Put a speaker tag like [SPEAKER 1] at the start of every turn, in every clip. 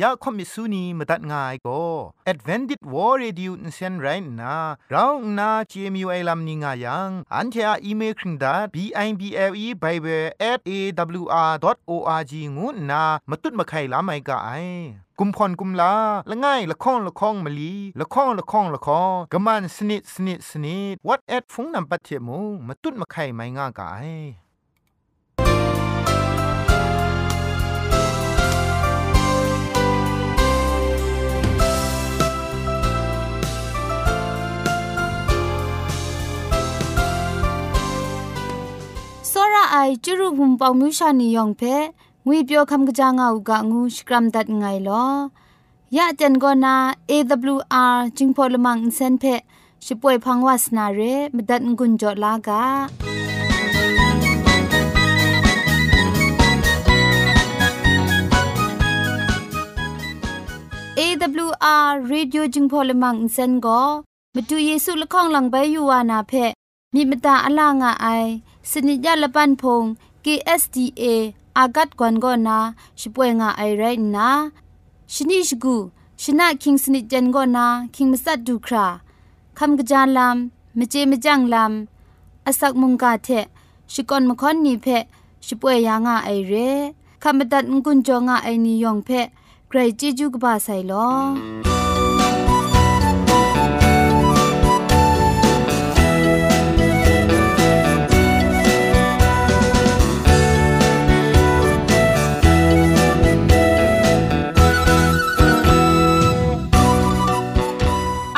[SPEAKER 1] อยากคอมิสุนีมาตัดง่ายก็ Advented War Radio นเซนไรน่ะเราหน้า CMU ไอลัมนิงายัง อันเทออีเมลคิงดา b i b l e bible at a w r o r g งูน่ะมาตุ้ดมาไข่ลาไม่กะไอกุมพรกุมลาละง่ายละค้องละค้องมะลีละค้องละค้องละค้องกะมันสนิดสนิดสนิด what at ฟงนำปัจเจมูมาตุ้ดมาไข่ไม่ง่ากาย
[SPEAKER 2] ไอจุรุภุมปอมิวชานียองเพงวยเปียวคำกะจางเอากะงูสกรัมดัดไงลอยะจนกอนา AWR จิงพอลมังอินเซนเพช่วยพังวาสนาเรมดัดงุนจอลากาเอวอาร์เรดิโอจึงพอลมังอินเซนก็มาดูเยซูละข้องหลังใบยูวานาเพมีมตาอลางอไอ สนิจยาละปันพง KSDA อากัดกวนกอนาช่วยงาไอไรนะชนิชกูชนะคิงสนิจันกอนาคิงมัสัดดูคราคำกระจายลำมเจมจังลำอาศักมุงกาเทชิกอนมคอนนีเพช่วยยางาไอเรคำบัดงกุนจงาไอนิยองเพใครจีจูกบาไซลอ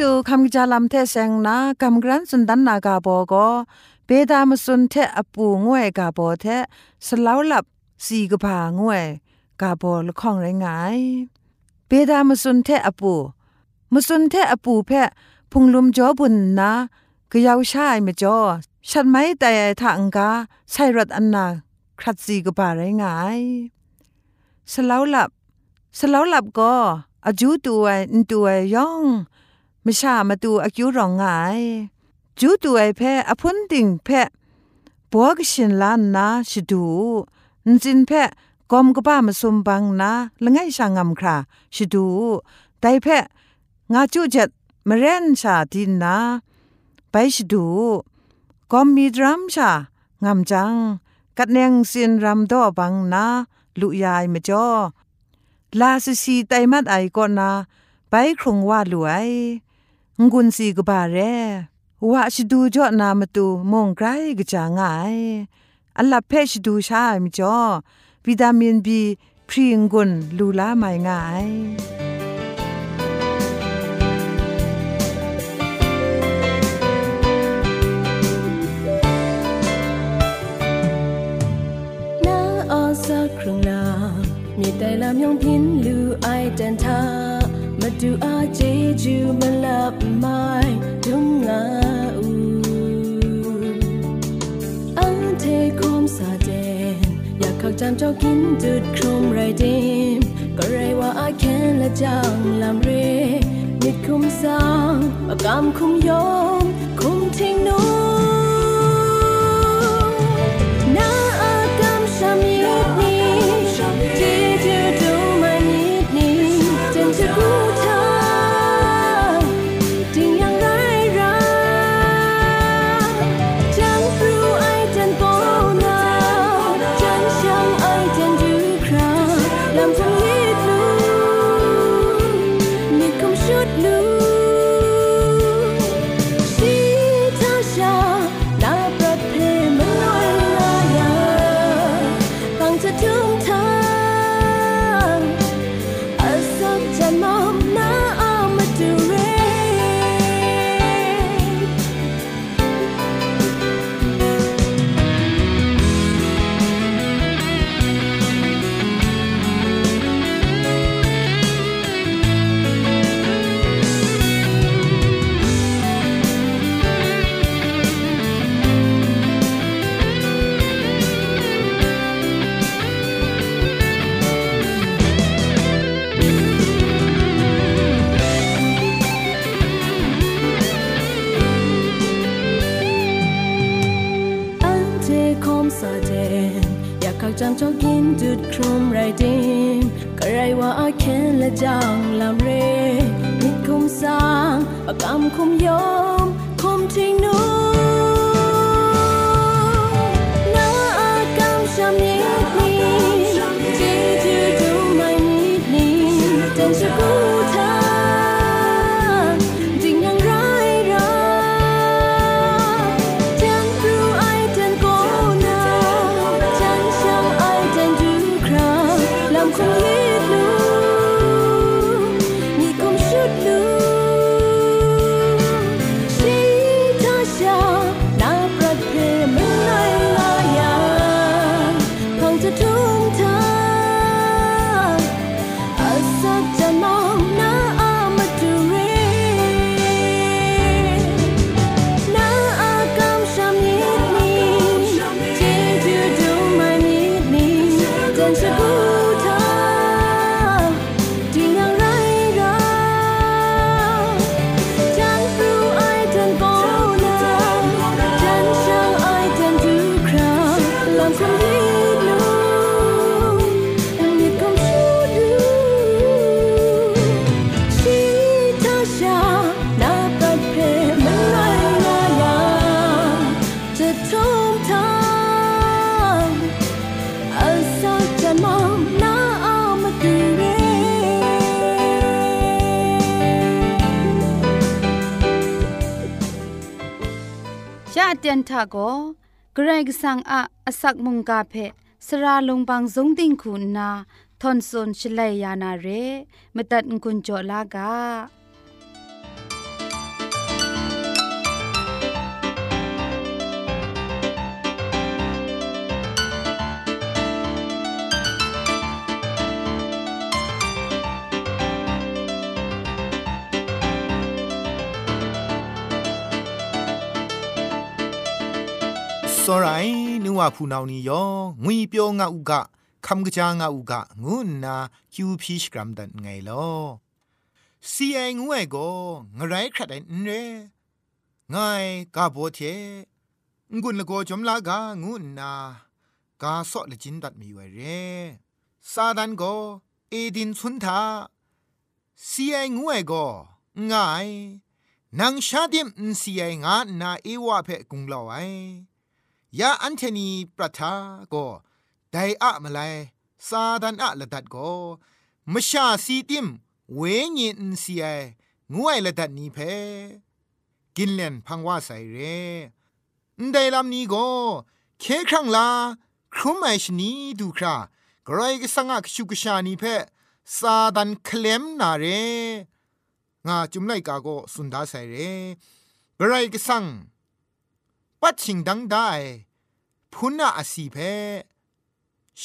[SPEAKER 3] ดูคำจาลำเทเซงนากำกรันสุนดันนากาโบก็เบดามสุนเทอปูงวยกาโบเทสลาวลับสีกผางวยกาโบละข้องไรงายเบดามสุนเทอปูมสุนเทอปูเพะพุงลุมจอบุญนะก็ยาวชายมจอฉันไม่แต่ทางกาใส่รถอันนาครัดสีกบาไรงายสลาวลับสลาวลับก็อาจูตัวอินตัวย่อง มชามาตูอากิวรองไงจูตัวไอแพ้อพุนติงแพ้ปัวกชินลานนาชิดูนจินแพ้กอมกบ้ามาสมบังนาละไงช่างงำคราชิดูไดแพ้งาจูจ็ดมเรนชาดินนาไปชิดูกอมมีดรัมชางำจัง กัดแนงสินรำดอบังนาลุยายมาจ่อลาสสีไตมัดไอก่อนนาไปครงว่าลวย งุนสีกบาเรว่าชดูจอนามตูมงไกรกจางายอัลลับเพชดูชามิจอวิตามินบีพรีงกุนลูลาไม่ง่าย
[SPEAKER 4] ครึ่งลามีแต่ลำยองพินลูไอเดนทา ดูอาเจจูมาลับไม่ดุงงาอูอันเทคมสาเดนอยากข้าจำเจ้ากินจุดครุมไรเดมก็ไรว่าอาแค้นและจังลำเรมิดคุมสางปากกำคุมยอมคุมทิ้งนู้ ทา
[SPEAKER 2] โกเกรกสังอะอสักมุงกาเพสราลงบางสงติงคุณนาทอนซนชลัยยานาเรมตัดกุญจลากา
[SPEAKER 1] စောရိုင်းနုဝဖူနောင်နီယောငွေပြောငါဥကคำกะจางาอุกะงูนาคิวพีชกรัมดันไงลอซีไองูไอโกงไรครัดไอเรไงกาโบเทงุนละโกจอมลากางูนากาซอละจินดัดมีไวเรซาดันโกเอดินสุนทาซีไองูไอโกง่ายนางชาดิมซีไองานาเอวะเพกุงลอไอ ยาอันเทนีประทาโกไดอะมาไลซาดันอะละดัดโกมชาซีติมเวญินซีไองวยละดัดนี้เพกินเลนพังว่าใส่เรไดลำนี้โกเคครั้งลาครุมไอชนีดูครากรายกสังอักชุกชานีเพซาดันเคลมนาเรงาจุมไลกาโกสุนดาใส่เรกรายกสัง ปัดชิงดังได้พุนนาอสีเพ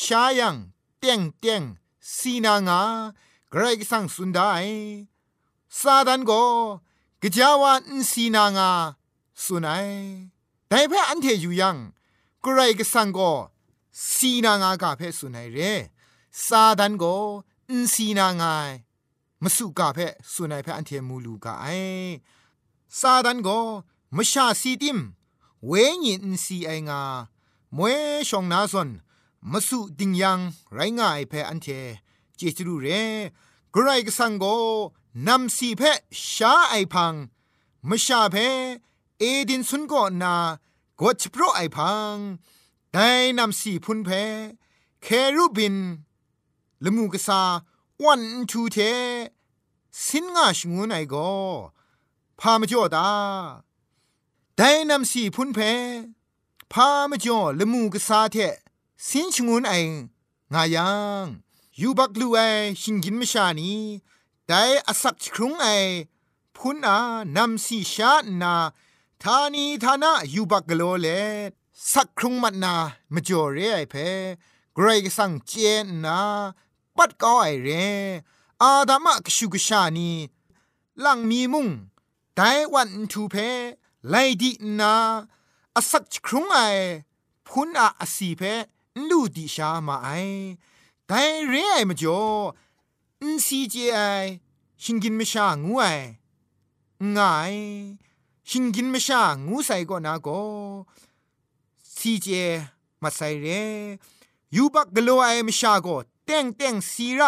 [SPEAKER 1] ชายังเตียงเตียงสีนางากรกสังสุนได้ซาดันโกกะจาวันสีนางาสุนัยแต่เพออันเทอยู่ยังกรกสังโกสีนางากาเพสุนัยเรซาดันโกอินสีนางายมสุกาเพสุนัยเพออันเทมูลูกาไอซาดันโกมชาสีติม เวญินสีไองามวยชองนาซอนมสุดิงยังไรง่ายเพออันเทเจจรูเรกรายกสังโกนำสีเพชาไอพังมชาเพเอดินสุนก็นากดชโปรไอพังได้นำสีพุนเพเครูบินละมูกษาวันทูเทสินงาชงูไอโกพามจ่อดา ได้นำสีพุนเพพามจ่อละมูกษาเทสินชงูไองายังยูบักลูไอชิงกินมชานีได้อสักครุงไอพุนอานำสีชานาทานีทานะยูบักกโลเลสักครุงมันนามจ่อเรไอเพเกรกสังเจนนาปัดก้อไอเร อาดามะกชุกชานีลังมีมุงไดวันทูเพ ไลดีนาอสักครุงไอพุนอาอสีเพลูดิชามาไอไดเรไอมจ่ออินซีเจไอชิงกินไม่ชางูไอง่ายชิงกินไม่ชางูใส่ก็นาโกซีเจมาใส่เรยูบักกลัวไอมชาโกเต้งเต้งสีไร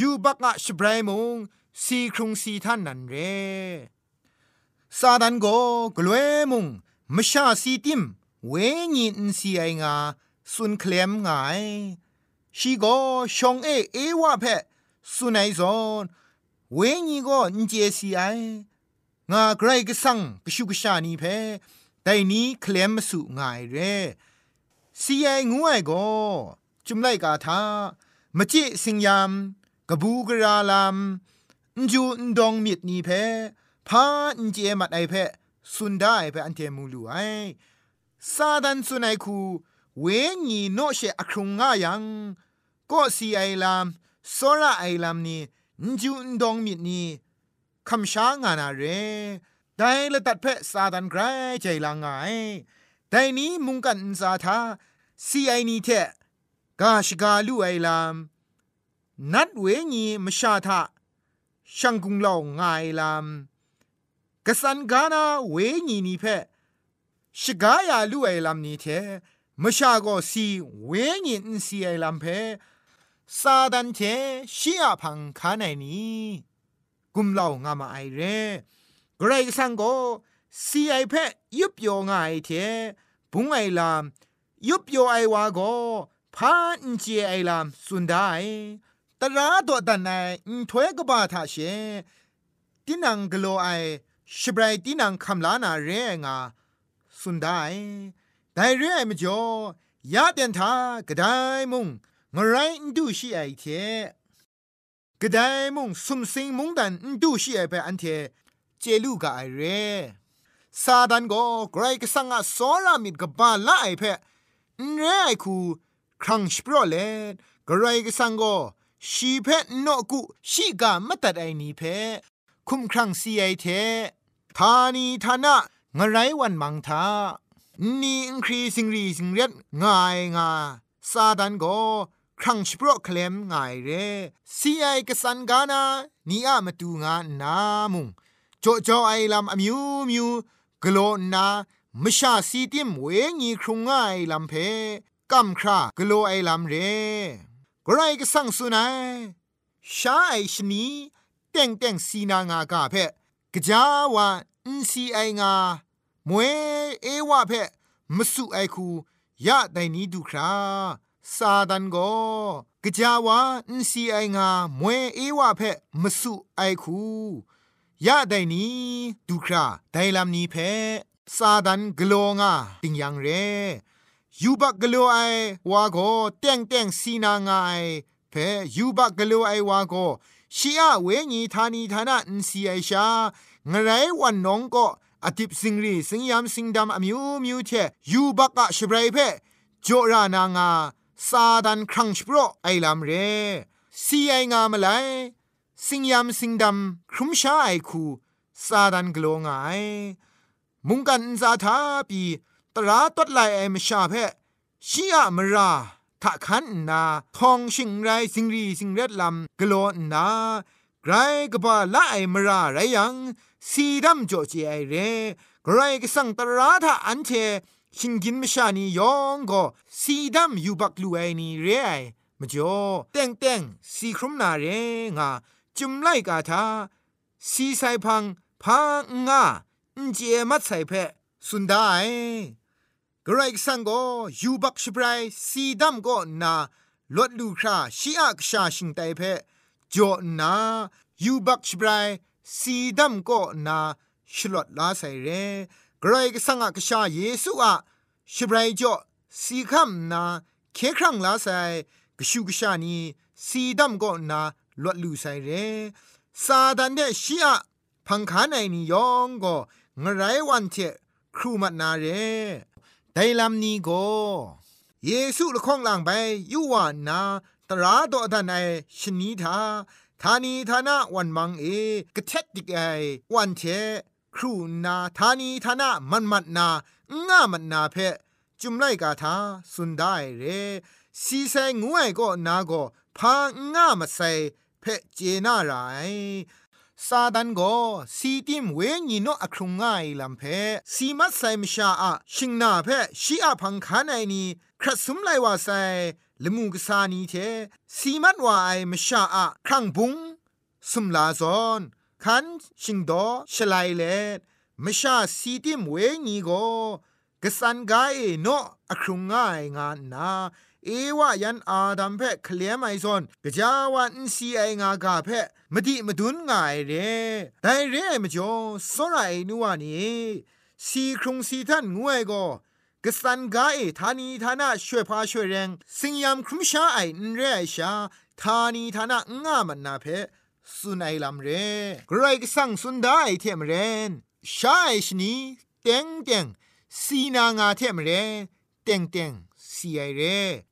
[SPEAKER 1] ยูบักอะชบรายมงสีครุงสีท่านนันเร ซาดันโกกลวยมุงมชาซีติมเวญีนซีไองาสุนเคลมงายชีโกชงเอเอวะเพสุนัยซอนเวญีโกนเจซีไองาไกรกสังกชุกชานีเพไดนี้เคลมสุงายเรซีไองวยโกจุมไลกาทามจิสิงยามกบูกราลามจูนดองมิดนีเพ พาอินเจมัดไอเพสุนได้เพอันเทมูลูไอซาดันสุนัยคูเวญีโนเชอครุงงายังก็สีไอลามโซระไอลามนี่จูนดองมิดนีคำช้างานาเรได้ละตัดเพซาดันไกรใจลางไงแต่นี้มุงกันซาทาซีไอนี้เทกาชกาลูไอลาม นัดเวญีมชาทาช่างกุงเล่าง่ายลาม กสันกานาเวญีนีเพชกายาลูไอลามนีเทมชาโกซีเวญีนซีไอลามเพซาดันเทชิอาพังคาไนนีกุมเล่างามาไอเรกรสังโกซีไอเพยุบโยง่ายเทบุงไอลามยุบโยไอวาโกพานเจไอลามสุนได้ตราดอดันไอถวยกบาทาเชตินังกโลไอ ชบรายตินังคำลานาเรงาสุนได้แต่เรื่องมจ่อยาเดนทากระไดมุงงไรดูชีไอเทกระไดมุงสุมสิงมุงดันดูชีไอไปอันเทเจลูกาไอเรซาดันโกไกรกสังอะสอรามิดกบาละไอเพนเรไอคูครั้งสปรเลกไกรกสังโกชีเพนอกุชีกามตัดไอนีเพ คุมครังซีไอเททานีทานะงไรวันมังทานี่อิงครีสิงรีสิงเร็ดง่ายงาซาดันโกครังสปรเคลมง่ายเรซีไอกสันกานานี่อะมาตูงานามุงโจโจไอลำอมิวมิวกโลนามชาสีติมเวงีครุงง่ายลำเพกัมครากโลไอลำเรกไรก็สั่งสุนัยชาไอชนี เต่งเต่งสีนางากาเพกจาวาอินซีไองามวยเอวะเพมสุไอคูยะไดนี้ดูคราซาดันโกกจาวาอินซีไองามวยเอวะเพมสุไอคูยะไดนี้ดูคราไดลำนี้เพซาดันกลัวงาติงยังเรยูบักกลัวไอวาโกเต็งเต็งสีนางไอเพยูบักกลัวไอวาโก ชียเวญีธานีธานะอินซีไอชางไรวันน้องก็อติบสิงรีสิงยามสิงดำอมิวมิวเชยูบักะชบรเพจรานางาซาดันครังชโปรไอลำเรซีไองามไลสิงยามสิงดำครุมชาไอคูซาดันกลงไอมุงกันซาทาปีตราตัดไลไอมชาเพชียมรา ทะคันนาทองชิงไรสิงรีสิงเร็ดลำกลอนนาไกรกบาละไอมราไรยัง สีดำโจ่อเจไอเรไกรกสังตราทะอันเทชิงกินมชานียองก็สีดำอยู่บักลูไอนี่เรไอมจ่อเต็งเต็งสีครุมนาเรงาจุมไลกาทาสีไซพังพังงาเจมัดไซเพสุนได้ กรกสังโกยูบักชบรายสีดำก็นาลดลูคราชีอักชาชิงไตเพจอนายูบักชบรายสีดำก็นาชลดลาไซเรกรกสังอักชาเยซูอะชบรายจอสีคำนาเคครั้งลาไซกชูกชานีสีดำก็นาลดลูไซเรซาดันเดชีอะพังคาไนนิยองก็งไรวันเทครูมัดนาเร ไดลำนี้ก็เยซูละข้องหลังไปยูวานาตราดอดันไอชนีทาทานีทานะวันมังเอกระเทติกไอวันเทครูนาทานีทานะมันมัดนาง่ามันนาเพจุมไลกาทาสุนได้เรสีใส่งวยก็นาก็พาง่ามาใส่เพเจนาไร ซาดันโกสีติมเวญีโนอครุงง่ายลำเพสีมัดไซมชาอะชิงนาเพชีอะพังคานไอนีครัสุมไลวาไซละมูกษานีเทสีมัดว่าไอมชาอะครั้งบุงสุมลาซอนคันชิงโดชลายเลมชาสีติมเวงีโกกสันกายโน อครุงง่ายงานนาเอวายันอาดัมเพเคลียไมซอนกะจาวันซีไองากาเพะมดิมดุนง่ายเรไดเรมจ่อสไรนัวนี่สีครุงสีทันงวยก็กสันกาเอทานีทานะช่วยพาช่วยแรงสิงยามครุมชาไอนเรชาทานีทานะง่ามันนาเพสุนัยลำเรกรก็สั่งสุนได้เทมเรนชาไอชนีเต็งเต็งสีนางาเทมเร เต็งเต็งสีไอเร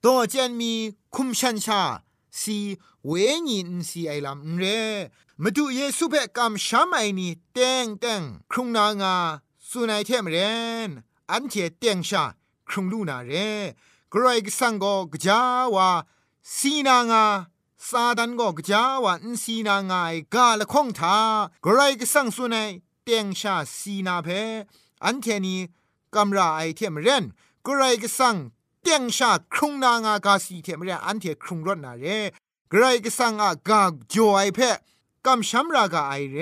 [SPEAKER 1] ตัวเจนมีคุมชันชาสีเวญินสีไอลำเรมาดูเยซูเบกำชามไอนี่เต็งเต็งครุงนางาสุนัยเทมเรนอันเทเตียงชาครุงลูนาเรกรอยกสังก็กจาวาสีนางาซาดันก็กจาวาอินสีนางายกาละคงทากรอยกสังสุนัยเตียงชาสีนาเพอันเทนีกำราไอเทมเรน กรอยกสังเตียงชาครุงนางากาสีเทมเรนอันเทครุงรถนาเรกรอยกสังอากาจอยเพกำช้ำรากาไอเร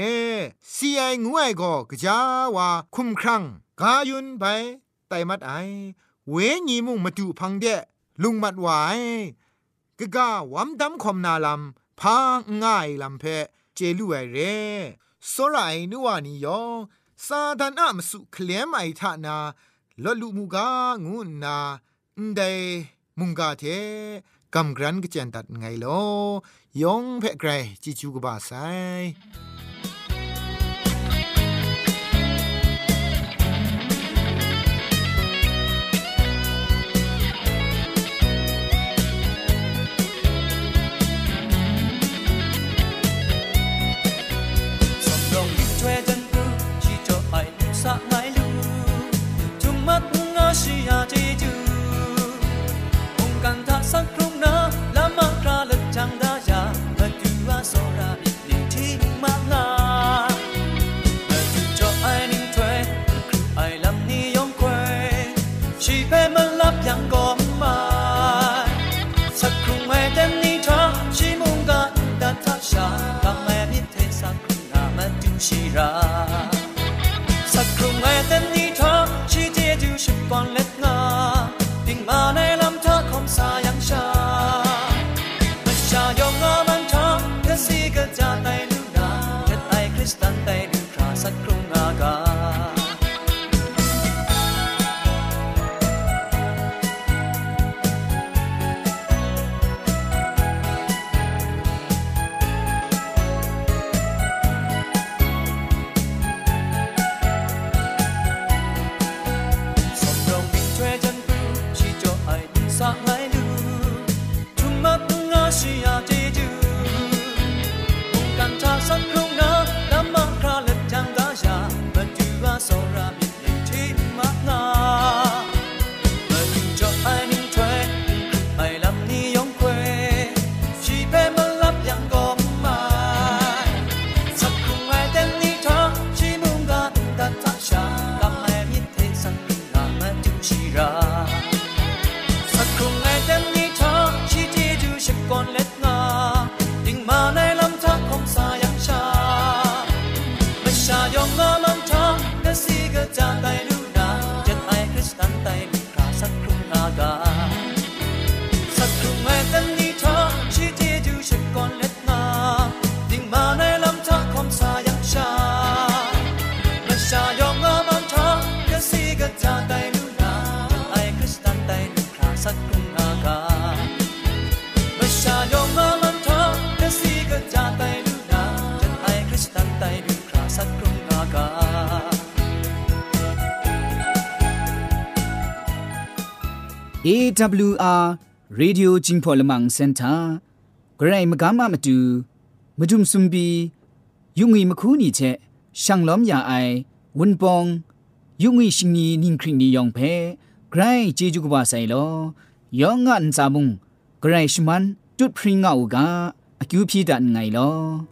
[SPEAKER 1] สีไองวยก็กจาวาคุมครังกายุนไปไตมัดไอ เวญีมุงมาดูพังเดลุงมัดไวกะกาวัมดำคมนาลำพางง่ายลำเพเจลูไอเรสรายนัวนี่ยองซาดานอะมสุเคลมไอทานา ลลุมูกางูนาอันเดมุงกาเทกำกรันกจันตัดไงลอยองเพ่ไกรจิจูกบาไซ
[SPEAKER 5] ไม่ชายองงาลำธารและสีก็จะไตลูน
[SPEAKER 6] AWR Radio Jingpolamang Center ဂရိုင်းမကမမတူမဒုံစွန်ဘီယုံငီမခူးနီချက်ရှန်လောမယာအိုင်ဝန်ပောင်ယုံငီရှင်နီနင်းခရင်နီယောင်ဖဲဂရိုင်းဂျေဂျူကဘာဆိုင်လောယောင်ငန်စာမုံဂရိုင်းရှမန်တွတ်ဖရင်ငါအူကအကျူဖြီတန်ငိုင်လော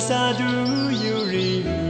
[SPEAKER 4] sadhu you really?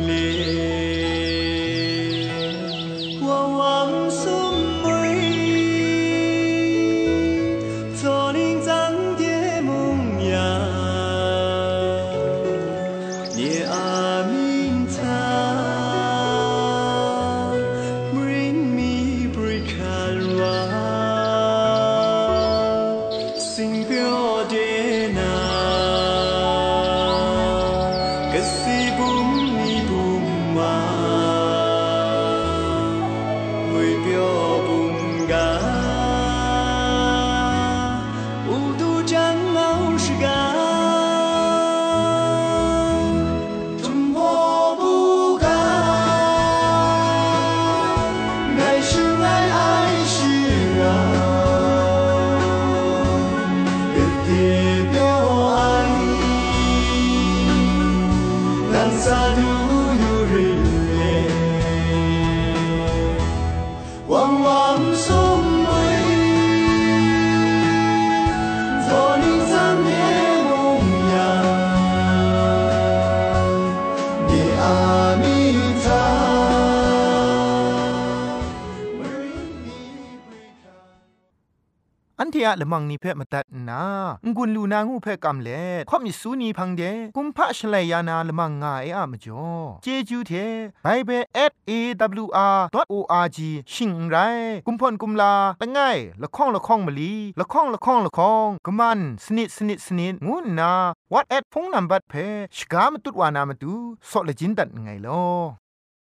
[SPEAKER 4] ละมังนิเพ่มาตัดนางุนลูนางูเพ่กำเล่ข่อมิสูนีพังเดกุมพะชเลยานาละมังงาเออะมจ่อเจจูเทไปเบเบิล @awr.org ชิงไรกุมพ่นกุมลาละง่ายละข้องละข้องมะลีละข้องละข้องละข้องกะมันสนิดสนิดสนิดงูนา what at พงนัมบัดเพชกามตุดวานามตุซอเลจินดัดไงลอ